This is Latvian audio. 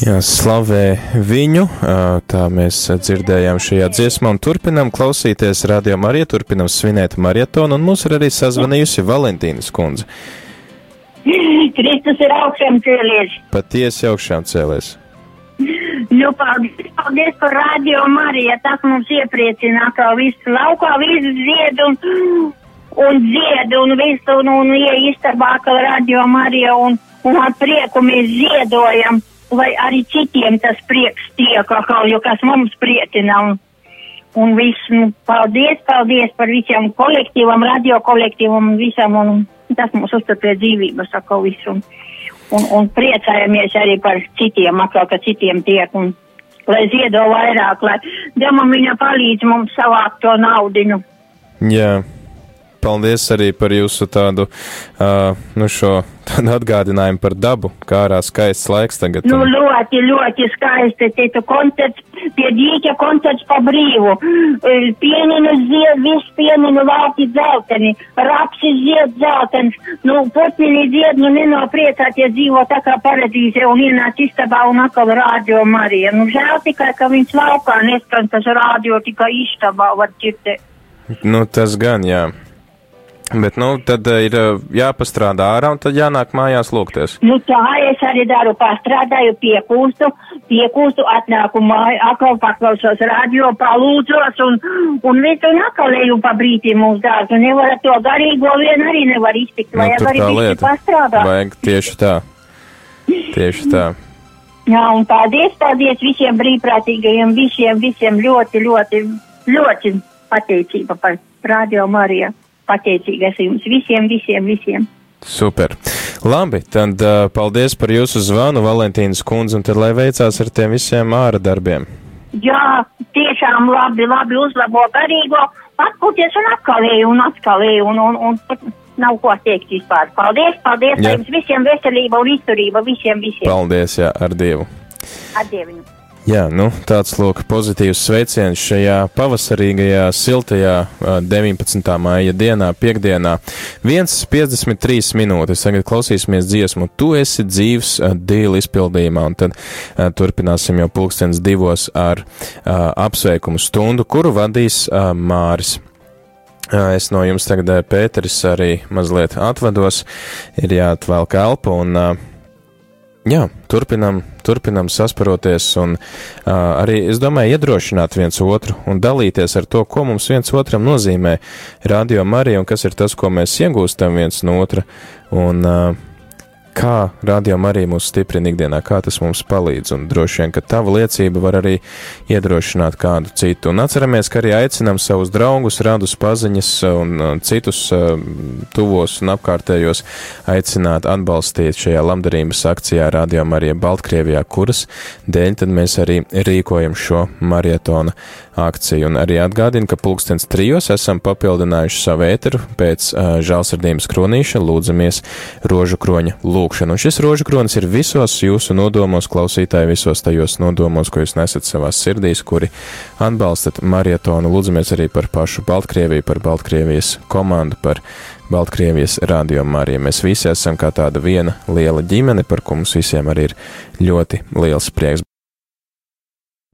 Jā, slavē viņu, tā mēs dzirdējām šajā dziesmā un turpinam klausīties radio Mariju, turpinam svinēt marietonu un mūs ir arī sazvanījusi Valentīnas kundze. Kristus ir augšām cēlies. Patiesi augšām cēlies. Nu, paldies, paldies par radio Mariju, tas mums iepriecina, ka visu laukā visu zied un, un zied un visu un, un ieistabā, ka radio Marija un, un ar prieku mēs ziedojam lai arī citiem tas prieks tiek atkal, jo kas mums priecina. Un, un viss, nu, paldies, paldies par visiem kolektīvam, radio kolektīvam un visam, un tas mums uztur pie dzīvības atkal visu. Un, un, un priecājamies arī par citiem, atkal, ka citiem tiek, un lai ziedo vairāk, lai Diemam viņa palīdz mums savākt to naudiņu. Jā. Yeah. Paldies arī par jūsu tādu, uh, nu, šo tādu atgādinājumu par dabu, kā ārā skaists laiks tagad. Nu, ļoti, ļoti skaisti. Teitu koncerts, pie dīķa koncerts pa brīvu. Pieninu zied, viss pieninu vārti dzelteni, rapsi zied dzeltens. Nu, putniņi zied, nu, nenopriecāties dzīvo tā kā paradīze un ienāc istabā un atkal rādio Marija. Nu, žēl tikai, ka viņš laukā neskan tas rādio tikai istabā var ķirtēt. Nu, tas gan, jā. Bet, nu, tad uh, ir uh, jāpastrādā ārā un tad jānāk mājās lūgties. Nu, tā es arī daru, pastrādāju, piekūstu, piekūstu, atnāku māju, atkal paklausos radio, palūdzos un, un visu nakalēju pa brītī mūsu dārzu. Nevar to garīgo vien arī nevar iztikt, Nu, vajag tur arī lieta. pastrādāt. Vajag tieši tā. Tieši tā. Jā, un paldies, paldies visiem brīvprātīgajiem, visiem, visiem ļoti, ļoti, ļoti pateicība par radio Mariju. Pateicīga esmu jums visiem, visiem, visiem. Super. Labi, tad uh, paldies par jūsu zvanu, Valentīnas kundze, un tad lai veicās ar tiem visiem ārā darbiem. Jā, tiešām labi, labi uzlabo garīgo, atpūties un atkalēju un atkalēju un, un, un, un nav ko teikt vispār. Paldies, paldies, Jā. jums visiem veselība un izturība, visiem, visiem. Paldies, jā, ar Dievu. Atdieviņu. Jā, nu, tāds lūk, pozitīvs sveiciens šajā pavasarīgajā, siltajā ā, 19. māja dienā, piekdienā. 1,53 minūtes. Tagad klausīsimies dziesmu, tu esi dzīves dīla izpildījumā, un tad a, turpināsim jau pulkstens divos ar a, apsveikumu stundu, kuru vadīs a, Māris. Es no jums tagad, Pēteris, arī mazliet atvados, ir jāatvelk elpa un ā, Jā, turpinam, turpinam sasparoties un uh, arī, es domāju, iedrošināt viens otru un dalīties ar to, ko mums viens otram nozīmē. Radio Marija un kas ir tas, ko mēs iegūstam viens no otra? Un uh, kā radio Marija mūs stiprina ikdienā, kā tas mums palīdz un droši vien, ka tava liecība var arī iedrošināt kādu citu. Un atceramies, ka arī aicinam savus draugus, radus paziņas un uh, citus uh, tuvos un apkārtējos aicināt atbalstīt šajā labdarības akcijā Radio Marija Baltkrievijā, kuras dēļ tad mēs arī rīkojam šo marietona akciju. Un arī atgādinu, ka pulkstens trijos esam papildinājuši savu ēteru pēc uh, žālsirdības kronīša, lūdzamies rožu kroņa lūkšanu. Un šis rožu kronis ir visos jūsu nodomos, klausītāji, visos tajos nodomos, ko jūs nesat savās sirdīs, kuri atbalstat marietonu. Lūdzamies arī par pašu Baltkrieviju, par Baltkrievijas komandu, par Baltkrievijas radio Mariju. Mēs visi esam kā tāda viena liela ģimene, par ko mums visiem arī ir ļoti liels prieks.